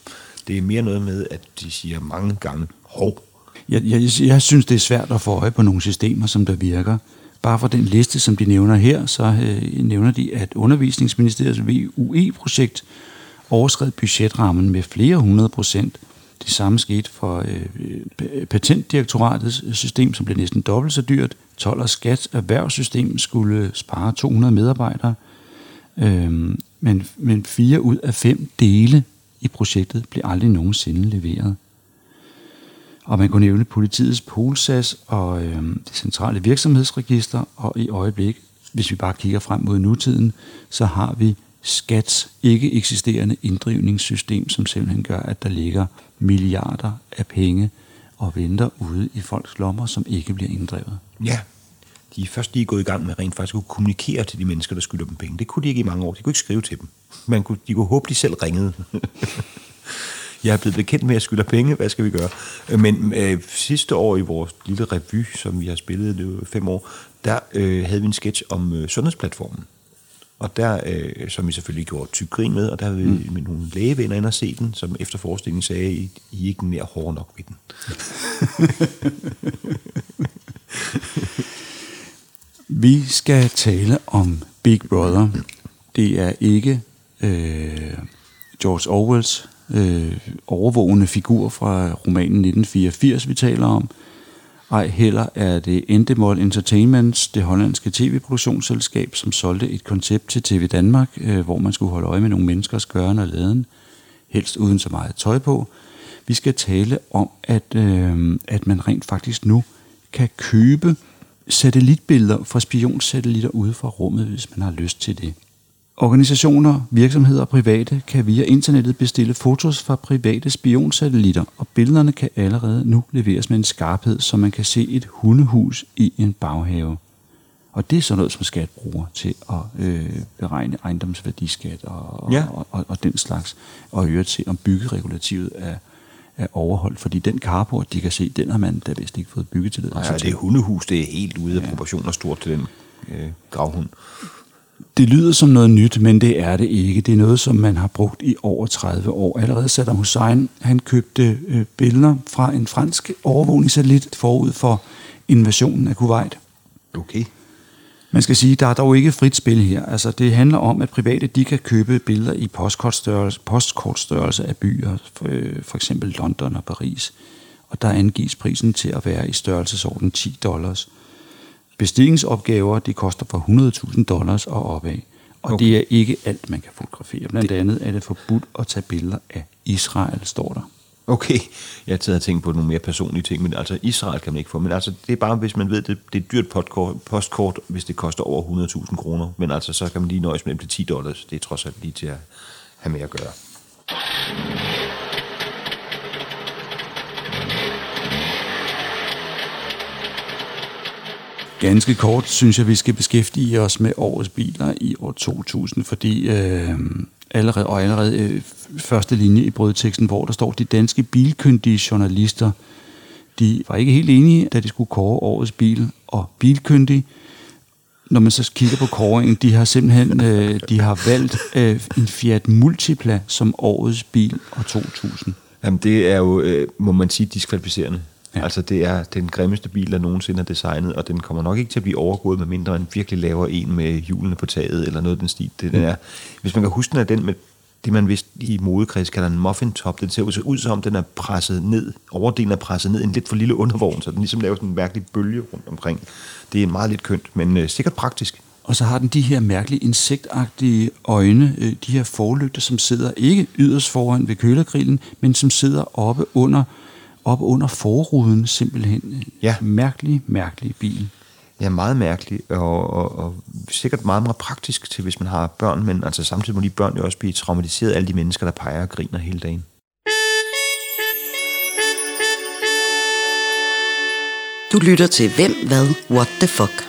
Det er mere noget med, at de siger mange gange, hov. Jeg, jeg, jeg synes, det er svært at få øje på nogle systemer, som der virker. Bare for den liste, som de nævner her, så øh, nævner de, at undervisningsministeriets VUE-projekt overskred budgetrammen med flere hundrede procent – det samme skete for øh, patentdirektoratets system, som blev næsten dobbelt så dyrt. 12 og skat erhvervssystem skulle spare 200 medarbejdere. Øh, men, men fire ud af fem dele i projektet blev aldrig nogensinde leveret. Og man kunne nævne politiets Polsas og øh, det centrale virksomhedsregister, og i øjeblik, hvis vi bare kigger frem mod nutiden, så har vi skats ikke eksisterende inddrivningssystem, som simpelthen gør, at der ligger milliarder af penge og venter ude i folks lommer, som ikke bliver inddrevet. Ja, de er først lige gået i gang med rent faktisk at kommunikere til de mennesker, der skylder dem penge. Det kunne de ikke i mange år. De kunne ikke skrive til dem. Man kunne, de kunne håbe, de selv ringede. jeg er blevet bekendt med, at jeg skylder penge. Hvad skal vi gøre? Men øh, sidste år i vores lille revy, som vi har spillet det fem år, der øh, havde vi en sketch om øh, sundhedsplatformen. Og der, øh, som vi selvfølgelig gjorde tyk grin med, og der havde vi mm. med nogle lægevenner ind og se den, som efter forestillingen sagde, I, I ikke nær hård nok ved den. vi skal tale om Big Brother. Det er ikke øh, George Orwells øh, overvågende figur fra romanen 1984, vi taler om. Ej heller er det Endemol Entertainments, det hollandske tv-produktionsselskab, som solgte et koncept til TV Danmark, øh, hvor man skulle holde øje med nogle menneskers gøren og laden, helst uden så meget tøj på. Vi skal tale om, at, øh, at man rent faktisk nu kan købe satellitbilleder fra spionsatellitter ude fra rummet, hvis man har lyst til det. Organisationer, virksomheder og private kan via internettet bestille fotos fra private spionsatellitter, og billederne kan allerede nu leveres med en skarphed, så man kan se et hundehus i en baghave. Og det er sådan noget, som skat bruger til at øh, beregne ejendomsværdiskat og, Ja. og, og, og den slags, og øvrigt se, om byggeregulativet er, er overholdt. Fordi den carport, de kan se, den har man da vist ikke fået Nej, til. det hundehus, det er helt ude af proportioner stort til den øh, gravhund. Det lyder som noget nyt, men det er det ikke. Det er noget, som man har brugt i over 30 år. Allerede Saddam Hussein, han købte øh, billeder fra en fransk overvågningssatellit forud for invasionen af Kuwait. Okay. Man skal sige, der er dog ikke frit spil her. Altså, det handler om, at private de kan købe billeder i postkortstørrelse, postkortstørrelse af byer, for, øh, for eksempel London og Paris. Og der angives prisen til at være i størrelsesorden 10 dollars. Bestillingsopgaver, det koster fra 100.000 dollars og opad. Og okay. det er ikke alt, man kan fotografere. Blandt det... andet er det forbudt at tage billeder af Israel, står der. Okay, jeg havde tænkt på nogle mere personlige ting, men altså Israel kan man ikke få. Men altså, det er bare, hvis man ved, det, det er et dyrt postkort, postkort, hvis det koster over 100.000 kroner. Men altså, så kan man lige nøjes med det til 10 dollars. Det er trods alt lige til at have med at gøre. Ganske kort synes jeg, vi skal beskæftige os med årets biler i år 2000, fordi øh, allerede, og allerede øh, første linje i brødteksten, hvor der står, de danske bilkyndige journalister, de var ikke helt enige, da de skulle kåre årets bil, og bilkyndige, når man så kigger på kåringen, de har simpelthen øh, de har valgt øh, en Fiat Multipla som årets bil år 2000. Jamen, det er jo, øh, må man sige, diskvalificerende. Ja. Altså, det er den grimmeste bil, der nogensinde er designet, og den kommer nok ikke til at blive overgået, medmindre man virkelig laver en med hjulene på taget, eller noget den stil. Det, den er, hvis man kan huske, den er den med det, man vist i modekreds kalder en muffin top. Den ser ud, som om, den er presset ned. Overdelen er presset ned i en lidt for lille undervogn, så den ligesom laver sådan en mærkelig bølge rundt omkring. Det er meget lidt kønt, men øh, sikkert praktisk. Og så har den de her mærkelige insektagtige øjne, øh, de her forlygter, som sidder ikke yderst foran ved kølergrillen, men som sidder oppe under, oppe under forruden simpelthen. Ja. Mærkelig, mærkelig bil. Ja, meget mærkeligt, og, og, og sikkert meget, meget praktisk til, hvis man har børn, men altså samtidig må de børn jo også blive traumatiseret af alle de mennesker, der peger og griner hele dagen. Du lytter til Hvem, Hvad, What the Fuck.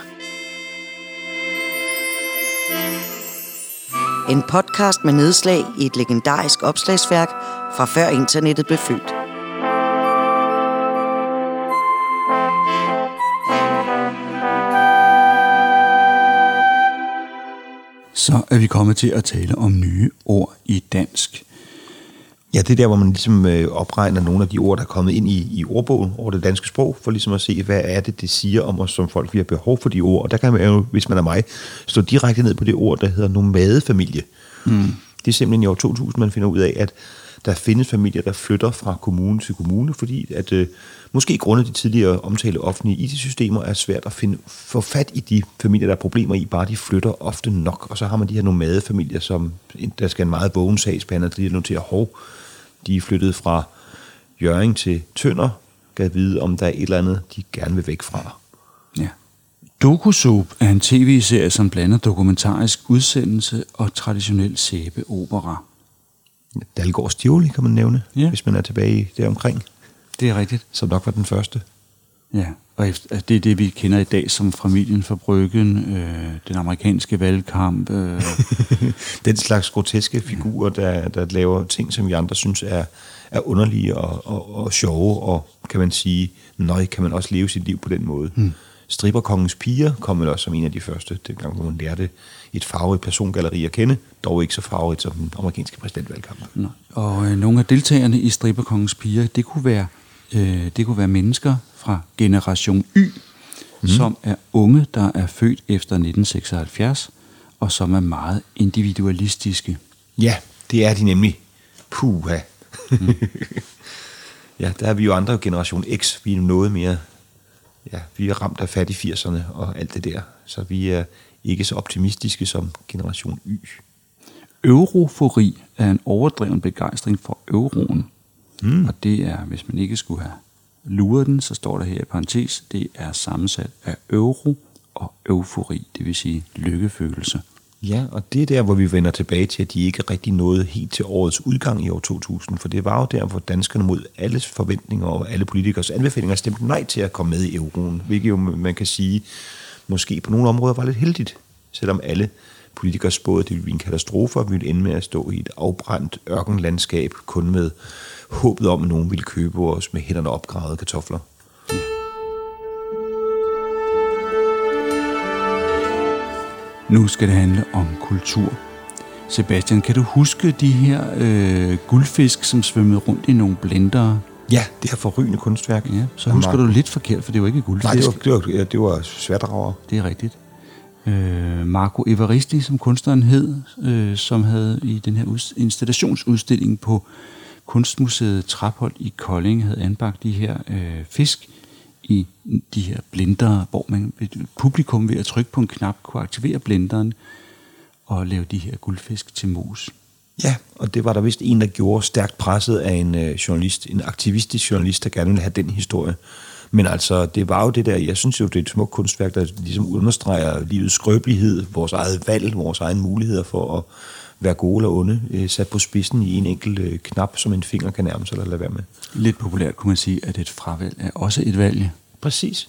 En podcast med nedslag i et legendarisk opslagsværk fra før internettet blev født. Så er vi kommet til at tale om nye ord i dansk. Ja, det er der, hvor man ligesom øh, opregner nogle af de ord, der er kommet ind i, i ordbogen over det danske sprog, for ligesom at se, hvad er det, det siger om os som folk, vi har behov for de ord. Og der kan man jo, hvis man er mig, stå direkte ned på det ord, der hedder nomadefamilie. Mm. Det er simpelthen i år 2000, man finder ud af, at der findes familier, der flytter fra kommune til kommune, fordi at øh, måske grundet de tidligere omtalte offentlige IT-systemer er svært at finde, få fat i de familier, der er problemer i, bare de flytter ofte nok. Og så har man de her nomadefamilier, som der skal en meget vågen sagsbehandler, der lige noterer, hov, de er flyttet fra Jøring til Tønder, kan vide, om der er et eller andet, de gerne vil væk fra. Ja. Dokusoup er en tv-serie, som blander dokumentarisk udsendelse og traditionel sæbeopera. Dalgård Stivoli, kan man nævne, Ja. hvis man er tilbage deromkring, Det er rigtigt. som nok var den første. Ja, og efter, altså, det er det, vi kender i dag som familien fra Bryggen, øh, den amerikanske valgkamp. Øh, Den slags groteske figurer, der, der laver ting, som vi andre synes er, er underlige og, og, og sjove, og kan man sige, nøj, kan man også leve sit liv på den måde. Hmm. Stripperkongens piger kom vel også som en af de første, dengang man lærte et farverigt persongalleri at kende, dog ikke så farverigt som den amerikanske præsidentvalgkamp. Nå. Og øh, nogle af deltagerne i Stripperkongens piger, det kunne være, øh, det kunne være mennesker fra generation Y, mm. som er unge, der er født efter 1976, og som er meget individualistiske. Ja, det er de nemlig. Puha. Mm. ja, der er vi jo andre generation X. Vi er noget mere... Ja, vi er ramt af fat i 80'erne og alt det der. Så vi er ikke så optimistiske som generation Y. Eurofori er en overdreven begejstring for euroen. Mm. Og det er, hvis man ikke skulle have lurer den, så står der her i parentes, det er sammensat af euro og eufori, det vil sige lykkefølelse. Ja, og det er der, hvor vi vender tilbage til, at de ikke rigtig nåede helt til årets udgang i år 2000, for det var jo der, hvor danskerne mod alles forventninger og alle politikers anbefalinger stemte nej til at komme med i euroen, hvilket jo man kan sige, måske på nogle områder var lidt heldigt, selvom alle politikere spåede, at det ville blive en katastrofe, og vi ville ende med at stå i et afbrændt ørkenlandskab, kun med håbet om, at nogen ville købe os med hænderne opgravede kartofler. Nu skal det handle om kultur. Sebastian, kan du huske de her øh, guldfisk, som svømmede rundt i nogle blendere? Ja, det her forrygende kunstværk. Ja, så husker du lidt forkert, for det var ikke guldfisk. Nej, det var, det var, det var sværdrager. Det er rigtigt. Øh, Marco Evaristi, som kunstneren hed, øh, som havde i den her ud, installationsudstilling på Kunstmuseet Traphold i Kolding, havde anbagt de her øh, fisk i de her blender, hvor man publikum ved at trykke på en knap kunne aktivere blenderen og lave de her guldfisk til mus. Ja, og det var der vist en, der gjorde stærkt presset af en øh, journalist, en aktivistisk journalist, der gerne ville have den historie. Men altså, det var jo det der, jeg synes jo, det er et smukt kunstværk, der ligesom understreger livets skrøbelighed, vores eget valg, vores egen muligheder for at være gode eller onde, øh, sat på spidsen i en enkelt øh, knap, som en finger kan nærme sig eller lade være med. Lidt populært kunne man sige, at et fravalg er også et valg. Præcis.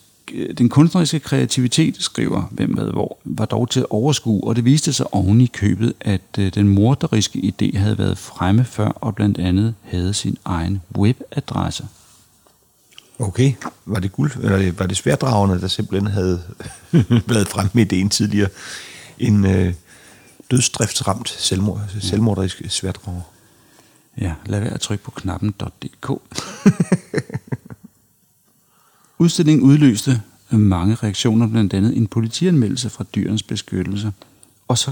Den kunstneriske kreativitet, skriver Hvem hvad hvor, var dog til at overskue, og det viste sig oven i købet, at øh, den morderiske idé havde været fremme før, og blandt andet havde sin egen webadresse. Okay, var det guld, eller var det sværdragerne, der simpelthen havde været fremme med ideen tidligere? En øh, dødsdriftsramt selvmord, selvmorderisk sværdrager. Ja, lad være at trykke på knappen.dk. Udstillingen udløste mange reaktioner, blandt andet en politianmeldelse fra dyrens beskyttelse. Og så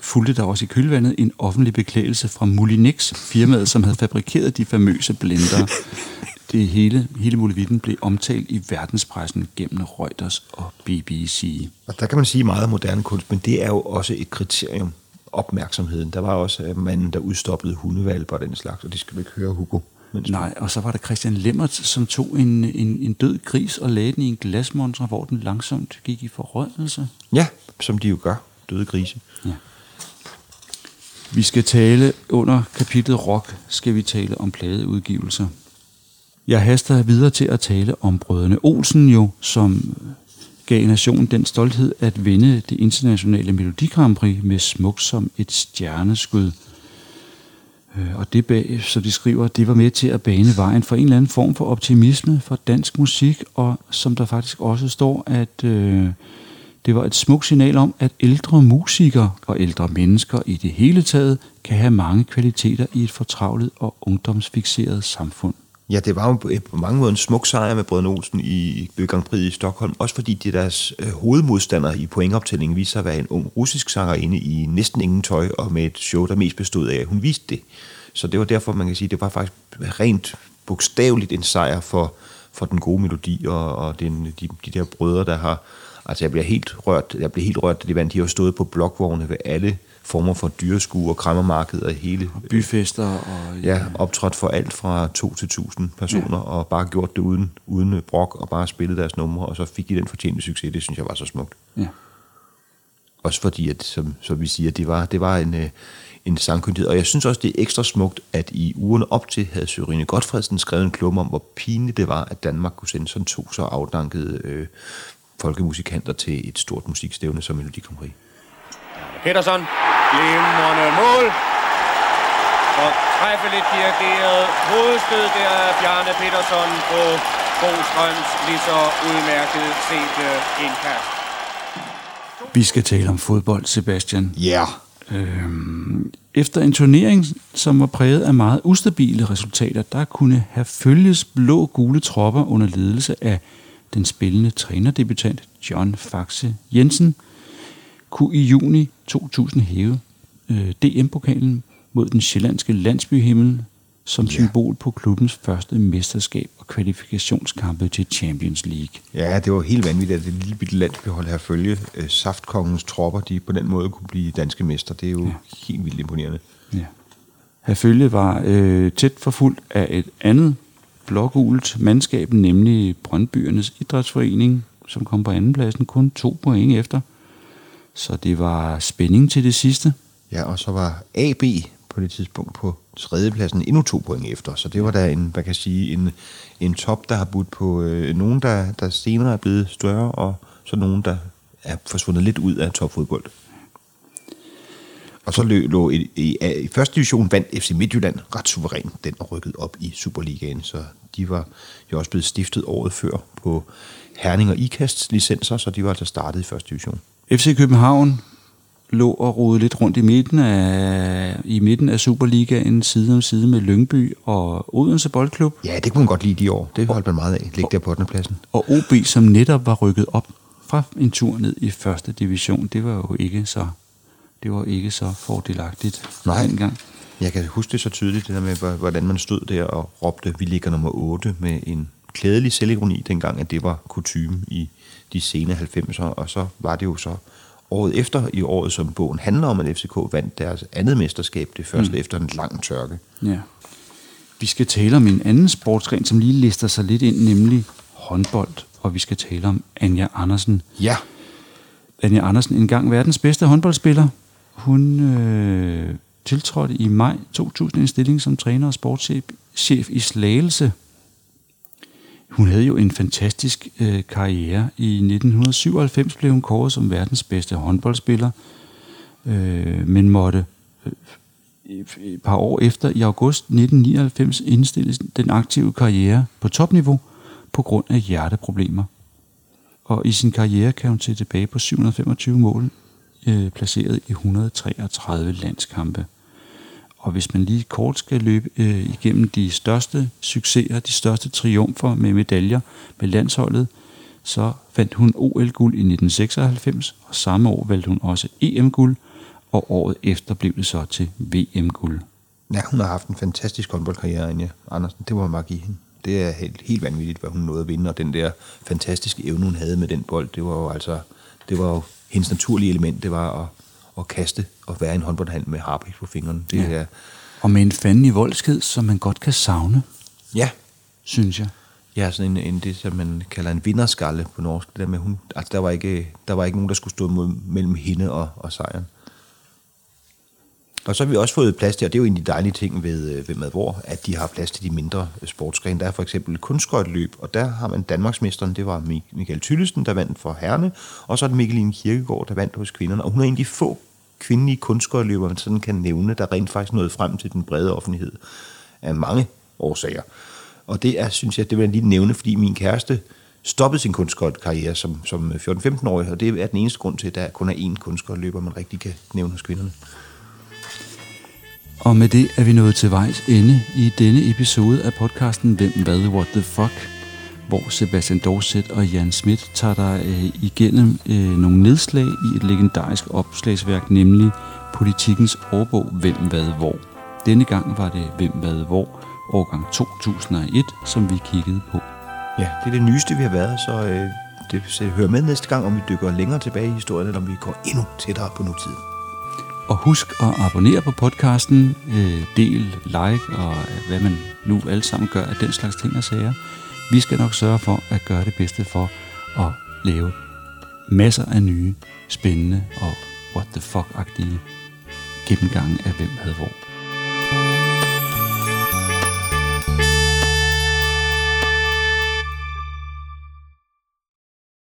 fulgte der også i kølvandet en offentlig beklædelse fra Mulinex, firmaet, som havde fabrikeret de famøse blender. Det hele, hele muligheden blev omtalt i verdenspressen gennem Reuters og BBC. Og der kan man sige meget moderne kunst, men det er jo også et kriterium, opmærksomheden. Der var også manden, der udstoppede hundevalper og den slags, og det skal du ikke høre, Hugo. Nej, og så var der Christian Lemmert, som tog en, en, en død gris og lagde den i en glasmontre, hvor den langsomt gik i forrådnelse. Ja, som de jo gør, døde grise. Ja. Vi skal tale under kapitlet Rock, skal vi tale om pladeudgivelser. Jeg haster videre til at tale om brødrene Olsen jo, som gav nationen den stolthed at vinde det internationale Melodi Grand Prix med smuk som et stjerneskud. Øh, og det bag, så de skriver, det var med til at bane vejen for en eller anden form for optimisme for dansk musik, og som der faktisk også står, at øh, det var et smukt signal om, at ældre musikere og ældre mennesker i det hele taget kan have mange kvaliteter i et fortravlet og ungdomsfixeret samfund. Ja, det var jo på mange måder en smuk sejr med Brøden Olsen i Grand Prix i Stockholm, også fordi de deres øh, hovedmodstander i pointoptællingen viste sig at være en ung russisk sangerinde i næsten ingen tøj, og med et show, der mest bestod af, at hun viste det. Så det var derfor, man kan sige, det var faktisk rent bogstaveligt en sejr for, for den gode melodi, og, og den, de, de der brødre, der har... Altså, jeg bliver helt rørt, jeg bliver helt rørt, da de vandt. De har stået på blokvogne ved alle former for dyreskue og kræmmermarked og hele... Og byfester og... Ja, optrådt for alt fra to til tusind personer, ja. og bare gjort det uden, uden brok, og bare spillet deres numre, og så fik de den fortjente succes. Det synes jeg var så smukt. Ja. Også fordi, at, som, som vi siger, det var, det var en, øh, en sangkyndighed. Og jeg synes også, det er ekstra smukt, at i ugerne op til havde Sørine Godfredsen skrevet en klum om, hvor pinligt det var, at Danmark kunne sende sådan to så afdankede øh, folkemusikanter til et stort musikstævne som Melodi Petersen, glimrende mål. Og træffeligt dirigeret hovedstød der af Bjarne Petersen på Bostrøms lige så udmærket set indkast. Vi skal tale om fodbold, Sebastian. Ja. Yeah. Øhm, efter en turnering, som var præget af meget ustabile resultater, der kunne have følges blå-gule tropper under ledelse af den spillende trænerdebutant John Faxe Jensen, kunne i juni 2000 hæve øh, DM-pokalen mod den sjællandske landsbyhimmel som ja. symbol på klubbens første mesterskab og kvalifikationskampe til Champions League. Ja, det var helt vanvittigt, at det lille bitte landsbyhold her følge øh, Saftkongens tropper, de på den måde kunne blive danske mester. Det er jo ja. helt vildt imponerende. Ja. Herfølge var øh, tæt forfulgt af et andet blågult mandskab, nemlig Brøndbyernes Idrætsforening, som kom på andenpladsen kun to point efter. Så det var spænding til det sidste. Ja, og så var AB på det tidspunkt på tredjepladsen endnu to point efter. Så det var da en, hvad kan sige, en, en top, der har budt på øh, nogen, der, der senere er blevet større, og så nogen, der er forsvundet lidt ud af topfodbold. Og så lå, lå i, i, i første division vandt FC Midtjylland ret suveræn den og rykket op i Superligaen. Så de var jo også blevet stiftet året før på Herning og Ikast licenser, så de var altså startet i første division. FC København lå og rode lidt rundt i midten af, i midten af Superligaen, side om side med Lyngby og Odense Boldklub. Ja, det kunne man godt lide de år. Det holdt man meget af. Ligge der på 8. pladsen. Og OB, som netop var rykket op fra en tur ned i første division, det var jo ikke så, det var ikke så fordelagtigt Nej. dengang. Jeg kan huske det så tydeligt, det der med, hvordan man stod der og råbte, vi ligger nummer 8 med en klædelig selvironi dengang, at det var kutume i de sene 90'er, og så var det jo så året efter, i året som bogen handler om, at FCK vandt deres andet mesterskab, det første mm. efter en lang tørke. Ja. Vi skal tale om en anden sportsgren, som lige lister sig lidt ind, nemlig håndbold, og vi skal tale om Anja Andersen. Ja. Anja Andersen, engang verdens bedste håndboldspiller. Hun øh, tiltrådte i maj 2000 en stilling som træner og sportschef chef i Slagelse. Hun havde jo en fantastisk øh, karriere. I 1997 blev hun kåret som verdens bedste håndboldspiller, øh, men måtte øh, et par år efter, i august 1999, indstille den aktive karriere på topniveau på grund af hjerteproblemer. Og i sin karriere kan hun se tilbage på 725 mål, øh, placeret i 133 landskampe. Og hvis man lige kort skal løbe øh, igennem de største succeser, de største triumfer med medaljer med landsholdet, så fandt hun OL-guld i 1996, og samme år valgte hun også EM-guld, og året efter blev det så til VM-guld. Ja, hun har haft en fantastisk håndboldkarriere, Anja Andersen. Det må man bare give hende. Det er helt, helt vanvittigt, hvad hun nåede at vinde, og den der fantastiske evne, hun havde med den bold, det var jo altså, det var jo hendes naturlige element, det var at, at kaste og være i en håndboldhand med harpik på fingrene. Det Ja. er, Og med en fanden i voldsked, som man godt kan savne, ja, synes jeg. Ja, sådan en, en, det, som man kalder en vinderskalle på norsk. Det der med, hun, altså, der, var ikke, der var ikke nogen, der skulle stå mod, mellem hende og, og sejren. Og så har vi også fået plads til, og det er jo en af de dejlige ting ved, øh, ved Madvor, at de har plads til de mindre øh, sportsgrene. Der er for eksempel kunstskøjtløb, og der har man Danmarksmesteren, det var Michael Tyllesen, der vandt for herrene, og så er det Mikkeline Kirkegaard, der vandt hos kvinderne. Og hun er en af de få kvindelige kunstskøjteløbere, man sådan kan nævne, der rent faktisk nåede frem til den brede offentlighed af mange årsager. Og det er, synes jeg, det vil jeg lige nævne, fordi min kæreste stoppede sin kunstskøjtkarriere som, som øh, 14-15-årig, og det er den eneste grund til, at der kun er én kunstskøjtløber, man rigtig kan nævne hos kvinderne. Og med det er vi nået til vejs ende i denne episode af podcasten Hvem hvad what the fuck, hvor Sebastian Dorset og Jan Schmidt tager dig øh, igennem øh, nogle nedslag i et legendarisk opslagsværk, nemlig Politikens årbog Hvem hvad hvor. Denne gang var det Hvem hvad hvor, årgang 2001, som vi kiggede på. Ja, det er det nyeste, vi har været, så øh, det så hører med næste gang, om vi dykker længere tilbage i historien, eller om vi går endnu tættere på nutiden. Og husk at abonnere på podcasten, øh, del, like og hvad man nu alle sammen gør af den slags ting og sager. Vi skal nok sørge for at gøre det bedste for at lave masser af nye, spændende og what the fuck-agtige gennemgange af hvem havde hvor.